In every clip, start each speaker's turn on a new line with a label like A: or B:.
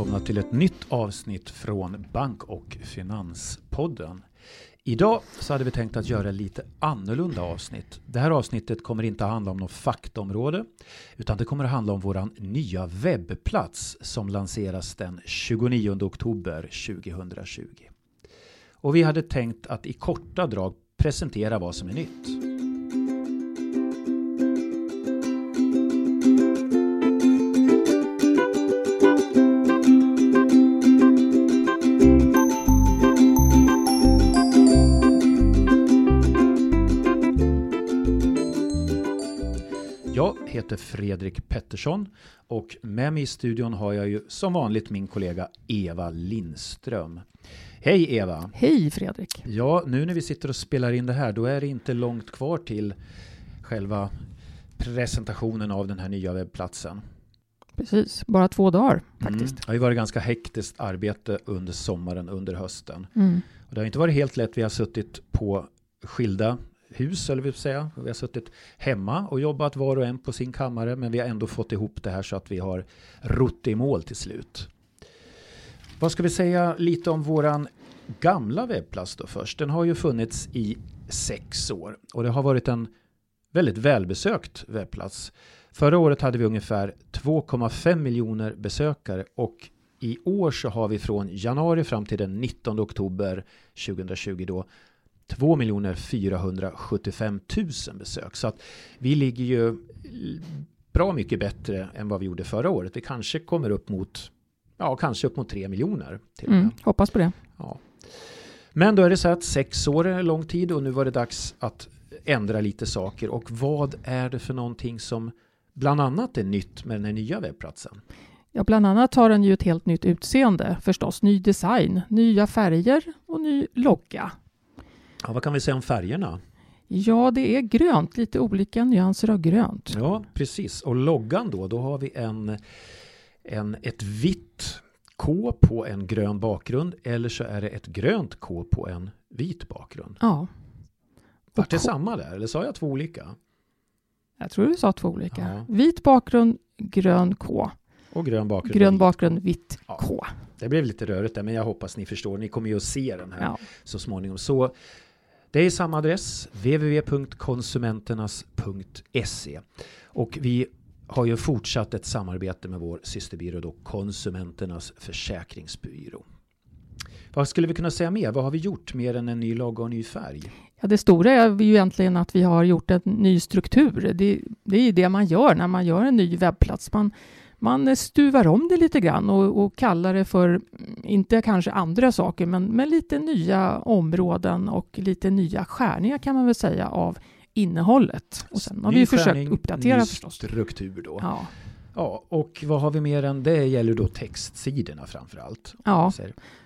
A: Välkomna till ett nytt avsnitt från Bank och Finanspodden. Idag så hade vi tänkt att göra lite annorlunda avsnitt. Det här avsnittet kommer inte att handla om något faktaområde utan det kommer att handla om våran nya webbplats som lanseras den 29 oktober 2020. Och vi hade tänkt att i korta drag presentera vad som är nytt. Heter Fredrik Pettersson och med mig i studion har jag ju som vanligt min kollega Eva Lindström. Hej Eva!
B: Hej Fredrik!
A: Ja, nu när vi sitter och spelar in det här då är det inte långt kvar till själva presentationen av den här nya webbplatsen.
B: Precis, bara två dagar faktiskt.
A: Mm. Det har ju varit ganska hektiskt arbete under sommaren, under hösten.
B: Mm.
A: Och det har inte varit helt lätt. Vi har suttit på skilda hus, eller vill säga. Vi har suttit hemma och jobbat var och en på sin kammare, men vi har ändå fått ihop det här så att vi har rott i mål till slut. Vad ska vi säga lite om våran gamla webbplats då först? Den har ju funnits i sex år och det har varit en väldigt välbesökt webbplats. Förra året hade vi ungefär 2,5 miljoner besökare och i år så har vi från januari fram till den 19 oktober 2020 då 2 475 000 besök. Så att vi ligger ju bra mycket bättre än vad vi gjorde förra året. Vi kanske kommer upp mot, ja, kanske upp mot 3 miljoner. Till
B: mm, hoppas på det.
A: Ja. Men då är det så att sex år är lång tid och nu var det dags att ändra lite saker. Och vad är det för någonting som bland annat är nytt med den här nya webbplatsen?
B: Ja, bland annat har den ju ett helt nytt utseende förstås. Ny design, nya färger och ny logga.
A: Ja, vad kan vi säga om färgerna?
B: Ja, det är grönt, lite olika nyanser av grönt.
A: Ja, precis. Och loggan då, då har vi en, en, ett vitt K på en grön bakgrund eller så är det ett grönt K på en vit bakgrund.
B: Ja.
A: Vart det samma där eller sa jag två olika?
B: Jag tror du sa två olika.
A: Ja.
B: Vit bakgrund, grön K.
A: Och grön bakgrund.
B: Grön bakgrund, vitt
A: Ja.
B: K.
A: Det blev lite rörigt där men jag hoppas ni förstår. Ni kommer ju att se den här
B: Ja.
A: så småningom. Så det är samma adress, www.konsumenternas.se. Och vi har ju fortsatt ett samarbete med vår systerbyrå då Konsumenternas Försäkringsbyrå. Vad skulle vi kunna säga mer? Vad har vi gjort mer än en ny logga och en ny färg?
B: Ja, det stora är ju egentligen att vi har gjort en ny struktur. Det, det är ju det man gör när man gör en ny webbplats. Man, man stuvar om det lite grann och, och kallar det för, inte kanske andra saker, men, men lite nya områden och lite nya skärningar kan man väl säga av innehållet. Och sen har
A: Ny
B: vi försökt uppdatera
A: ny
B: förstås.
A: struktur då.
B: Ja,
A: Ja, och vad har vi mer än det gäller då textsidorna framför allt.
B: ja,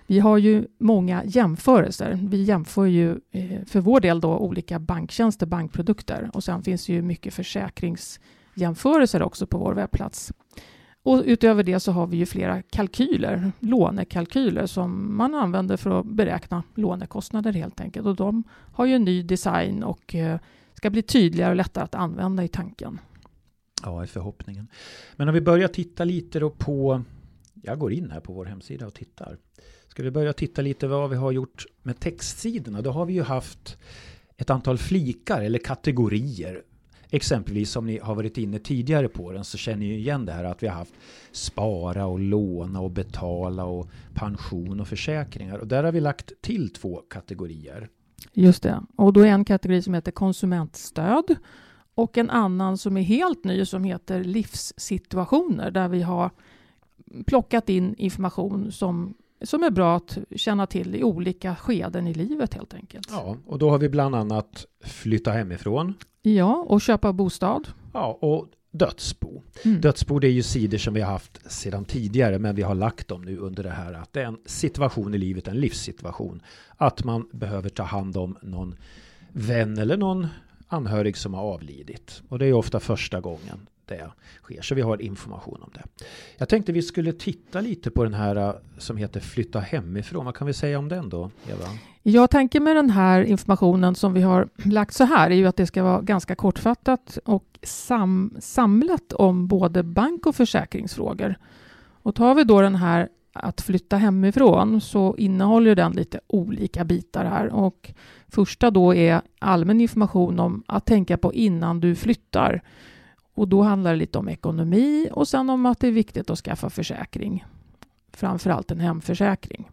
B: vi har ju många jämförelser. Vi jämför ju eh, för vår del då olika banktjänster, bankprodukter och sen finns ju mycket försäkringsjämförelser också på vår webbplats. Och utöver det så har vi ju flera kalkyler, lånekalkyler som man använder för att beräkna lånekostnader helt enkelt. Och de har ju en ny design och eh, ska bli tydligare och lättare att använda i tanken.
A: Ja, är förhoppningen. Men om vi börjar titta lite då på, jag går in här på vår hemsida och tittar. Ska vi börja titta lite vad vi har gjort med textsidorna? Då har vi ju haft ett antal flikar eller kategorier. Exempelvis som ni har varit inne tidigare på den så känner ni igen det här att vi har haft spara och låna och betala och pension och försäkringar. Och där har vi lagt till två kategorier.
B: Just det. Och då är en kategori som heter konsumentstöd och en annan som är helt ny som heter livssituationer där vi har plockat in information som, som är bra att känna till i olika skeden i livet helt enkelt.
A: Ja, och då har vi bland annat flytta hemifrån.
B: Ja, och köpa bostad.
A: Ja, och dödsbo.
B: Mm.
A: Dödsbo det är ju sidor som vi har haft sedan tidigare men vi har lagt dem nu under det här att det är en situation i livet, en livssituation. Att man behöver ta hand om någon vän eller någon anhörig som har avlidit. Och det är ofta första gången det sker. Så vi har information om det. Jag tänkte vi skulle titta lite på den här eh, som heter Flytta hemifrån. Vad kan vi säga om den då, Eva?
B: Jag tänker med den här informationen som vi har lagt så här är ju att det ska vara ganska kortfattat och sam samlat om både bank och försäkringsfrågor. Och tar vi då den här att flytta hemifrån så innehåller den lite olika bitar här. Och första då är allmän information om att tänka på innan du flyttar. Och då handlar det lite om ekonomi och sen om att det är viktigt att skaffa försäkring. Framförallt en hemförsäkring.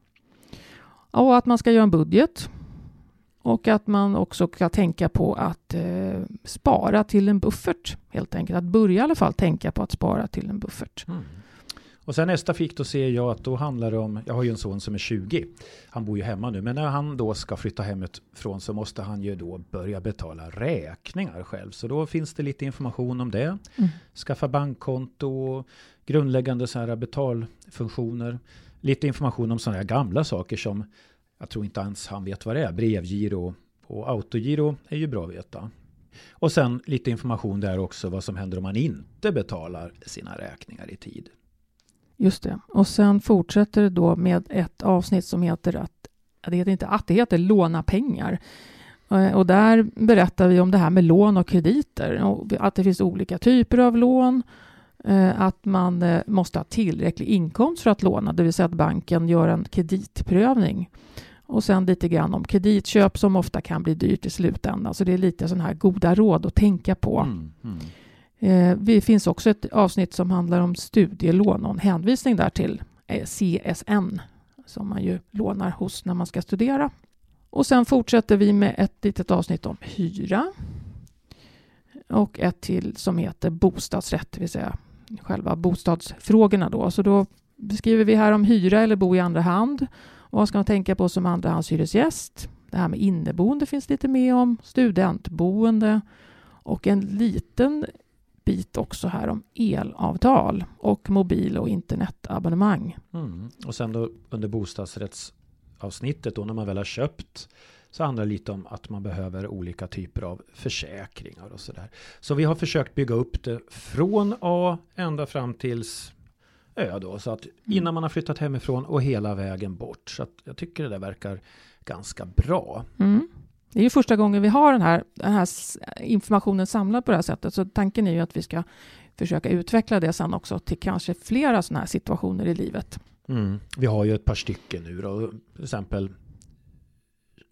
B: Och att man ska göra en budget. Och att man också ska tänka på att eh, spara till en buffert. Helt enkelt att börja i alla fall tänka på att spara till en buffert. Mm.
A: Och sen nästa fick då ser jag att då handlar det om, jag har ju en son som är 20, han bor ju hemma nu, men när han då ska flytta hemifrån så måste han ju då börja betala räkningar själv. Så då finns det lite information om det. Mm. Skaffa bankkonto, grundläggande så här betalfunktioner. Lite information om sådana här gamla saker som jag tror inte ens han vet vad det är. Brevgiro och autogiro är ju bra att veta. Och sen lite information där också vad som händer om man inte betalar sina räkningar i tid.
B: Just det. Och sen fortsätter det då med ett avsnitt som heter att, det heter inte att, det heter låna pengar. Eh, och där berättar vi om det här med lån och krediter. Och att det finns olika typer av lån. Eh, att man eh, måste ha tillräcklig inkomst för att låna, det vill säga att banken gör en kreditprövning. Och sen lite grann om kreditköp som ofta kan bli dyrt i slutändan. Så det är lite sådana här goda råd att tänka på. Mm, mm. Eh, det finns också ett avsnitt som handlar om studielån och en hänvisning där till eh, CSN som man ju lånar hos när man ska studera. Och sen fortsätter vi med ett litet avsnitt om hyra och ett till som heter bostadsrätt, det vill säga själva bostadsfrågorna. Då. Så då beskriver vi här om hyra eller bo i andra hand. Vad ska man tänka på som andrahandshyresgäst? Det här med inneboende finns lite med om, studentboende och en liten bit också här om elavtal och mobil och internetabonnemang.
A: Mm. Och sen då under bostadsrättsavsnittet då när man väl har köpt så handlar det lite om att man behöver olika typer av försäkringar och sådär. Så vi har försökt bygga upp det från A ända fram tills Ö då. Så att mm. innan man har flyttat hemifrån och hela vägen bort. Så att jag tycker det där verkar ganska bra.
B: Mm. Det är ju första gången vi har den här, den här informationen samlad på det här sättet. Så tanken är ju att vi ska försöka utveckla det sen också till kanske flera sådana här situationer i livet.
A: Mm. Vi har ju ett par stycken nu då. Till exempel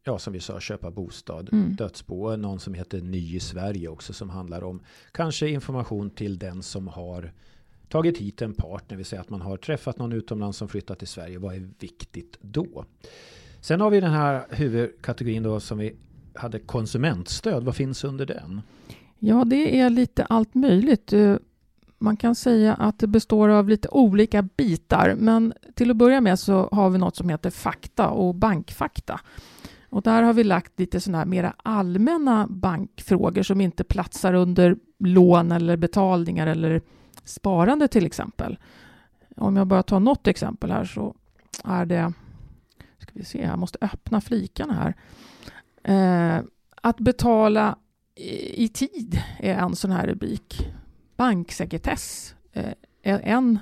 A: ja, som vi sa, köpa bostad, mm. dödsbo, någon som heter Ny i Sverige också som handlar om kanske information till den som har tagit hit en partner, vill säga att man har träffat någon utomlands som flyttat till Sverige. Vad är viktigt då? Sen har vi den här huvudkategorin då som vi hade konsumentstöd. Vad finns under den?
B: Ja, det är lite allt möjligt. Eh, man kan säga att det består av lite olika bitar, men till att börja med så har vi något som heter fakta och bankfakta. Och där har vi lagt lite sådana här mera allmänna bankfrågor som inte platsar under lån eller betalningar eller sparande till exempel. Om jag bara tar något exempel här så är det, ska vi se, jag måste öppna flikarna här. Eh, att betala i, i, tid är en sån här rubrik. Banksekretess eh, är en,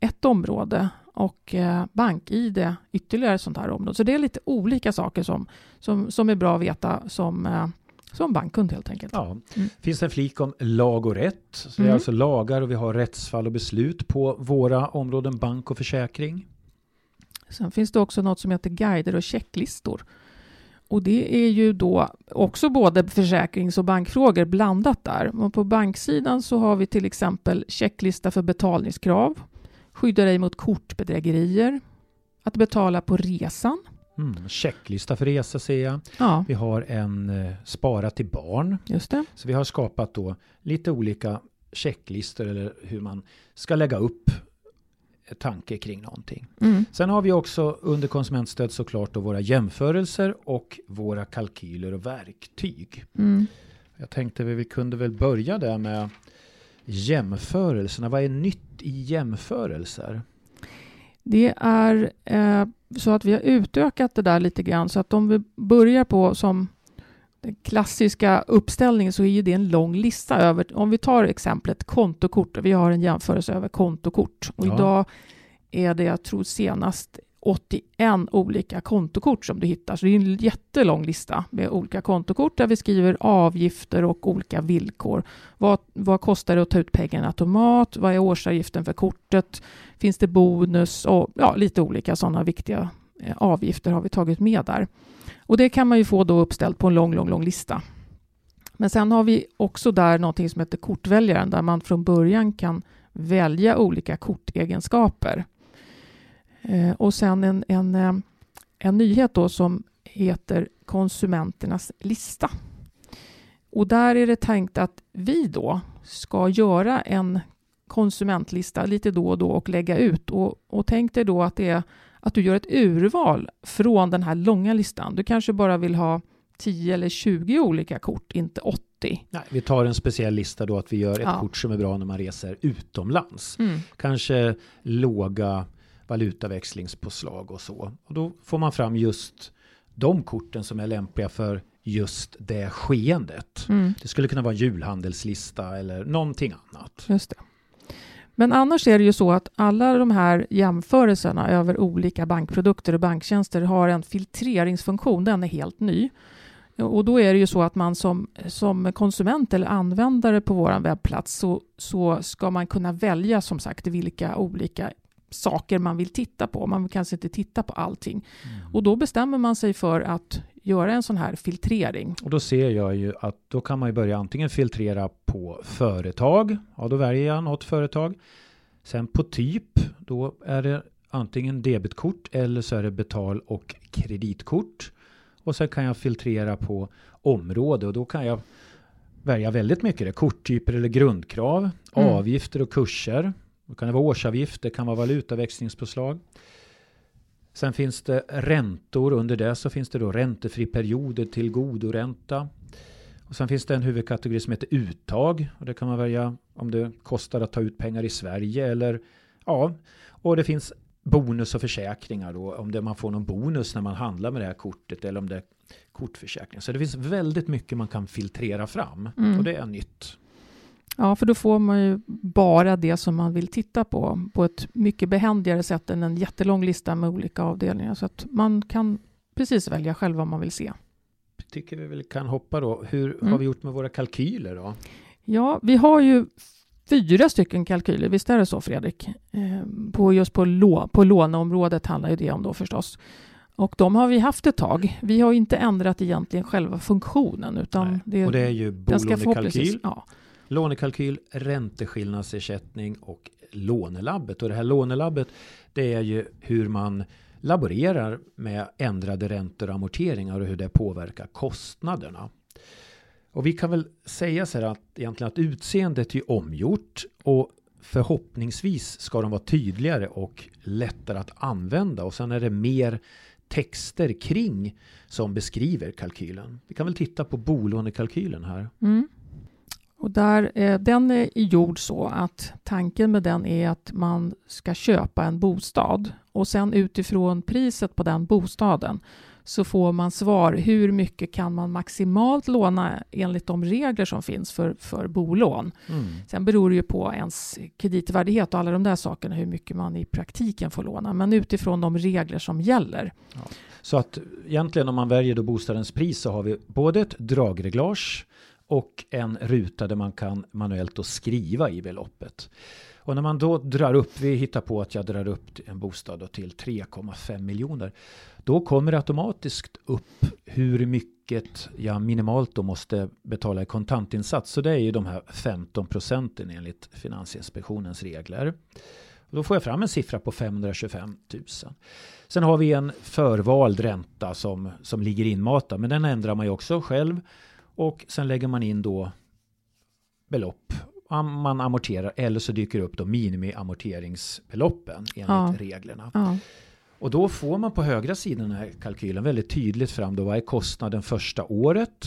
B: ett område och eh, bank-id ytterligare ett sånt här område. Så det är lite olika saker som, som, som är bra att veta som, eh, som bankkund helt enkelt.
A: Ja. Mm. Finns en flik om lag och rätt. Så mm. Det är alltså lagar och vi har rättsfall och beslut på våra områden bank och försäkring.
B: Sen finns det också något som heter guider och checklistor. Och det är ju då också både försäkrings och bankfrågor blandat där. Och på banksidan så har vi till exempel checklista för betalningskrav, skydda dig mot kortbedrägerier, att betala på resan.
A: Mm, checklista för resa ser jag. Ja. Vi har en eh, spara till barn.
B: Just det.
A: Så vi har skapat då lite olika checklistor eller hur man ska lägga upp tanke kring någonting. Mm. Sen har vi också under konsumentstöd såklart då våra jämförelser och våra kalkyler och verktyg. Mm. Jag tänkte att vi kunde väl börja där med jämförelserna. Vad är nytt i jämförelser?
B: Det är eh, så att vi har utökat det där lite grann så att om vi börjar på som den klassiska uppställningen så är ju det en lång lista över, om vi tar exemplet kontokort, vi har en jämförelse över kontokort och ja. idag är det, jag tror senast 81 olika kontokort som du hittar. Så det är en jättelång lista med olika kontokort där vi skriver avgifter och olika villkor. Vad, vad kostar det att ta ut pengarna automat? Vad är årsavgiften för kortet? Finns det bonus? Och ja, lite olika sådana viktiga Eh, avgifter har vi tagit med där. Och det kan man ju få då uppställt på en lång, lång, lång lista. Men sen har vi också där någonting som heter kortväljaren där man från början kan välja olika kortegenskaper. Eh, och sen en, en, eh, en nyhet då som heter Konsumenternas lista. Och där är det tänkt att vi då ska göra en konsumentlista lite då och då och lägga ut. Och, och tänk dig då att det är att du gör ett urval från den här långa listan. Du kanske bara vill ha 10 eller 20 olika kort, inte 80.
A: Nej, vi tar en speciell lista då att vi gör ett ja. kort som är bra när man reser utomlands. Mm. Kanske låga valutaväxlingspåslag och så. Och då får man fram just de korten som är lämpliga för just det skeendet. Mm. Det skulle kunna vara julhandelslista eller någonting annat.
B: Just det. Men annars är det ju så att alla de här jämförelserna över olika bankprodukter och banktjänster har en filtreringsfunktion. Den är helt ny. Och då är det ju så att man som, som konsument eller användare på vår webbplats så, så ska man kunna välja som sagt vilka olika saker man vill titta på. Man vill kanske inte titta på allting. Mm. Och då bestämmer man sig för att göra en sån här filtrering.
A: Och då ser jag ju att då kan man ju börja antingen filtrera på företag. Ja, då väljer jag något företag. Sen på typ, då är det antingen debetkort eller så är det betal och kreditkort. Och sen kan jag filtrera på område och då kan jag välja väldigt mycket. Det. Korttyper eller grundkrav, mm. avgifter och kurser. Då kan det vara årsavgift, det kan vara valutaväxlingspåslag. Sen finns det räntor, under det så finns det då räntefri perioder till godoränta. Och sen finns det en huvudkategori som heter uttag. Och det kan man välja om det kostar att ta ut pengar i Sverige eller ja. Och det finns bonus och försäkringar då. Om det man får någon bonus när man handlar med det här kortet eller om det är kortförsäkring. Så det finns väldigt mycket man kan filtrera fram. Mm. Och det är nytt.
B: Ja, för då får man ju bara det som man vill titta på på ett mycket behändigare sätt än en jättelång lista med olika avdelningar. Så att man kan precis välja själv vad man vill se.
A: Tycker vi väl kan hoppa då. Hur mm. har vi gjort med våra kalkyler då?
B: Ja, vi har ju fyra stycken kalkyler, visst är det så Fredrik? Eh, på just på, lå, på låneområdet handlar ju det om då förstås. Och de har vi haft ett tag. Vi har inte ändrat egentligen själva funktionen. Utan
A: det, och det är ju bolånekalkyl. Ja lånekalkyl, ränteskillnadsersättning och lånelabbet. Och det här lånelabbet det är ju hur man laborerar med ändrade räntor och amorteringar och hur det påverkar kostnaderna. Och vi kan väl säga så här att egentligen att utseendet är omgjort och förhoppningsvis ska de vara tydligare och lättare att använda och sen är det mer texter kring som beskriver kalkylen. Vi kan väl titta på bolånekalkylen här. Mm.
B: Och där, eh, den är gjord så att tanken med den är att man ska köpa en bostad och sen utifrån priset på den bostaden så får man svar hur mycket kan man maximalt låna enligt de regler som finns för, för bolån. Mm. Sen beror det ju på ens kreditvärdighet och alla de där sakerna hur mycket man i praktiken får låna men utifrån de regler som gäller. Ja.
A: Så att egentligen om man väljer då bostadens pris så har vi både ett dragreglage och en ruta där man kan manuellt då skriva i beloppet. Och när man då drar upp, vi hittar på att jag drar upp en bostad till 3,5 miljoner. Då kommer det automatiskt upp hur mycket jag minimalt då måste betala i kontantinsats. Så det är ju de här 15 procenten enligt Finansinspektionens regler. Och då får jag fram en siffra på 525 000. Sen har vi en förvald ränta som, som ligger inmatad, men den ändrar man ju också själv. Och sen lägger man in då belopp man amorterar eller så dyker upp då minimiamorteringsbeloppen enligt ja. reglerna. Ja. Och då får man på högra sidan här kalkylen väldigt tydligt fram då vad är kostnaden första året?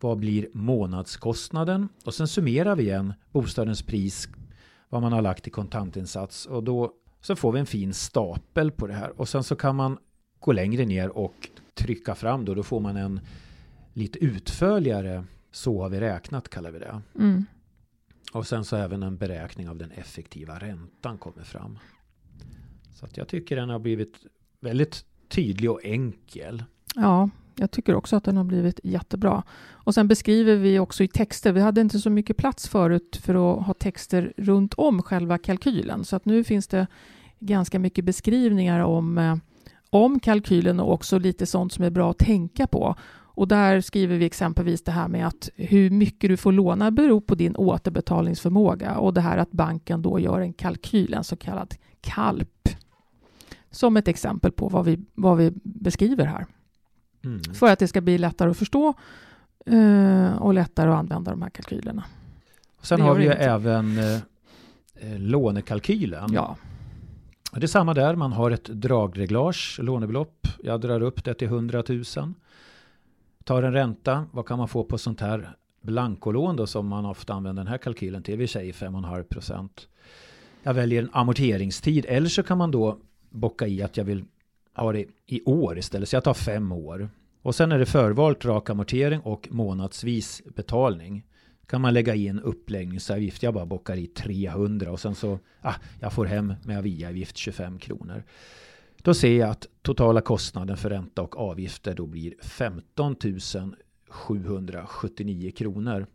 A: Vad blir månadskostnaden? Och sen summerar vi igen bostadens pris, vad man har lagt i kontantinsats och då så får vi en fin stapel på det här och sen så kan man gå längre ner och trycka fram då, då får man en lite utförligare så har vi räknat kallar vi det. Mm. Och sen så även en beräkning av den effektiva räntan kommer fram. Så att jag tycker den har blivit väldigt tydlig och enkel.
B: Ja, jag tycker också att den har blivit jättebra. Och sen beskriver vi också i texter, vi hade inte så mycket plats förut för att ha texter runt om själva kalkylen, så att nu finns det ganska mycket beskrivningar om, eh, om kalkylen och också lite sånt som är bra att tänka på. Och där skriver vi exempelvis det här med att hur mycket du får låna beror på din återbetalningsförmåga och det här att banken då gör en kalkyl, en så kallad KALP, som ett exempel på vad vi, vad vi beskriver här. Mm. För att det ska bli lättare att förstå eh, och lättare att använda de här kalkylerna.
A: Sen har vi ju även eh, eh, lånekalkylen.
B: Ja.
A: Det är samma där, man har ett dragreglage, lånebelopp. Jag drar upp det till 100 000. Tar en ränta, vad kan man få på sånt här blankolån då som man ofta använder den här kalkylen till? Vi säger 5,5 procent. Jag väljer en amorteringstid eller så kan man då bocka i att jag vill ha det i år istället. Så jag tar fem år. Och sen är det förvalt rak amortering och månadsvis betalning. Kan man lägga in uppläggningsavgift. Jag bara bockar i 300 och sen så, ah, jag får hem med aviavgift 25 kronor. Då ser jag att totala kostnaden för ränta och avgifter då blir 15 779 kronor.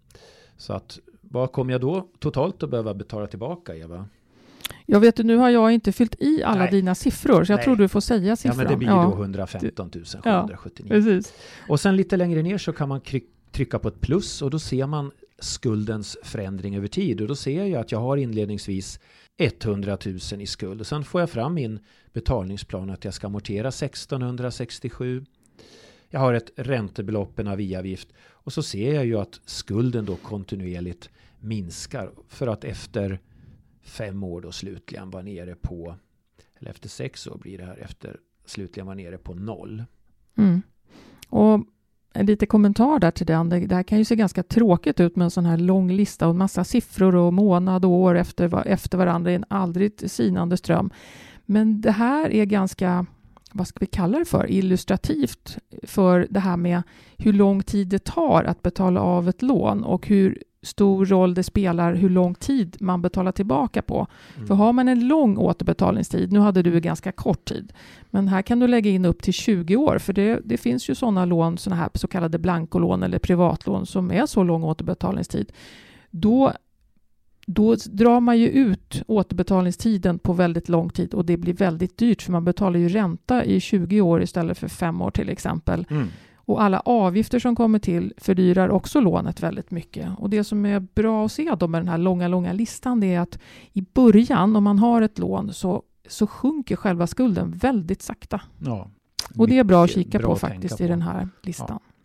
A: Så att vad kommer jag då totalt att behöva betala tillbaka Eva?
B: Jag vet nu har jag inte fyllt i alla Nej. dina siffror, så jag Nej. tror du får säga siffran.
A: Ja, men det blir ja. då 115 779. Ja. Och sen lite längre ner så kan man trycka på ett plus och då ser man skuldens förändring över tid. Och då ser jag att jag har inledningsvis 100 000 i skuld. Och sen får jag fram min betalningsplan att jag ska amortera 1667. Jag har ett räntebelopp, en aviavgift. Och så ser jag ju att skulden då kontinuerligt minskar. För att efter fem år då slutligen vara nere på, eller efter sex år blir det här, efter slutligen var nere på noll.
B: Mm. Och Eh, en liten kommentar där till den. Det, det här kan ju se ganska tråkigt ut med en sån här lång lista och en massa siffror och månad och år efter, efter varandra i en aldrig sinande ström. Men det här är ganska, vad ska vi kalla det för, illustrativt för det här med hur lång tid det tar att betala av ett lån och hur stor roll det spelar hur lång tid man betalar tillbaka på. Mm. För har man en lång återbetalningstid, nu hade du en ganska kort tid, men här kan du lägga in upp till 20 år, för det, det finns ju sådana lån, sådana här så kallade blankolån eller privatlån som är så lång återbetalningstid. Då, då drar man ju ut återbetalningstiden på väldigt lång tid och det blir väldigt dyrt, för man betalar ju ränta i 20 år istället för fem år till exempel. Mm. Och alla avgifter som kommer till fördyrar också lånet väldigt mycket. Och det som är bra att se då med den här långa, långa listan, det är att i början, om man har ett lån, så, så sjunker själva skulden väldigt sakta. Ja, och det är bra att kika bra på faktiskt på. i den här listan.
A: Ja.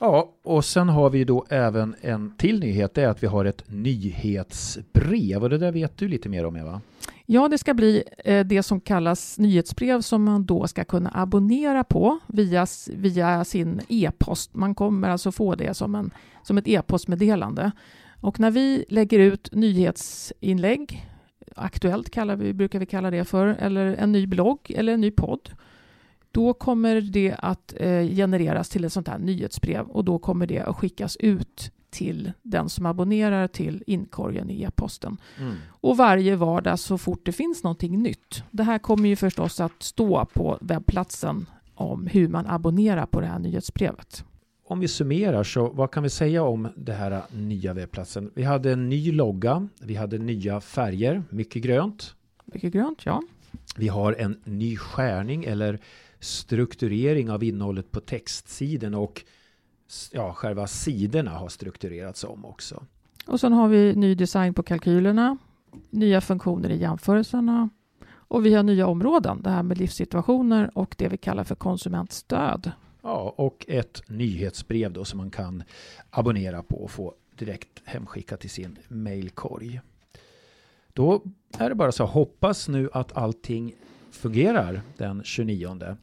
A: Ja, och sen har vi då även en till nyhet, det är att vi har ett nyhetsbrev och det där vet du lite mer om Eva?
B: Ja, det ska bli eh, det som kallas nyhetsbrev som man då ska kunna abonnera på via, via sin e-post. Man kommer alltså få det som, en, som ett e-postmeddelande. Och när vi lägger ut nyhetsinlägg, Aktuellt kallar vi, brukar vi kalla det för, eller en ny blogg eller en ny podd, då kommer det att eh, genereras till ett sånt här nyhetsbrev och då kommer det att skickas ut till den som abonnerar till inkorgen i e-posten. Mm. Och varje vardag så fort det finns någonting nytt. Det här kommer ju förstås att stå på webbplatsen om hur man abonnerar på det här nyhetsbrevet.
A: Om vi summerar så vad kan vi säga om det här nya webbplatsen? Vi hade en ny logga, vi hade nya färger, mycket grönt.
B: Mycket grönt, ja.
A: Vi har en ny skärning eller strukturering av innehållet på textsidan och ja, själva sidorna har strukturerats om också.
B: Och sen har vi ny design på kalkylerna, nya funktioner i jämförelserna och vi har nya områden, det här med livssituationer och det vi kallar för konsumentstöd.
A: Ja, och ett nyhetsbrev då som man kan abonnera på och få direkt hemskickat till sin mailkorg. Då är det bara så, hoppas nu att allting fungerar den 29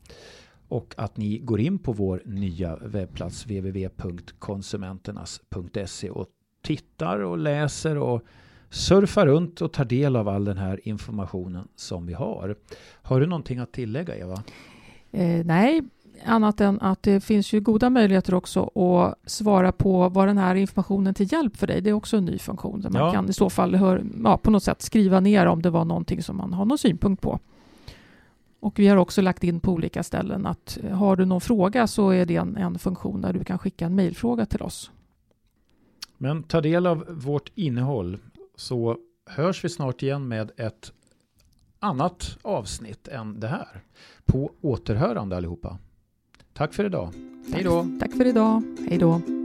A: och att ni går in på vår nya webbplats www.konsumenternas.se och tittar och läser och surfar runt och tar del av all den här informationen som vi har. Har du någonting att tillägga Eva?
B: Eh, nej, annat än att det finns ju goda möjligheter också att svara på vad den här informationen till hjälp för dig. Det är också en ny funktion där man ja. kan i så fall hör, ja, på något sätt skriva ner om det var någonting som man har någon synpunkt på. Och vi har också lagt in på olika ställen att eh, har du någon fråga så är det en, en funktion där du kan skicka en mejlfråga till oss.
A: Men ta del av vårt innehåll så hörs vi snart igen med ett annat avsnitt än det här. På återhörande allihopa. Tack för idag.
B: Hej då. Tack för idag. Hej då.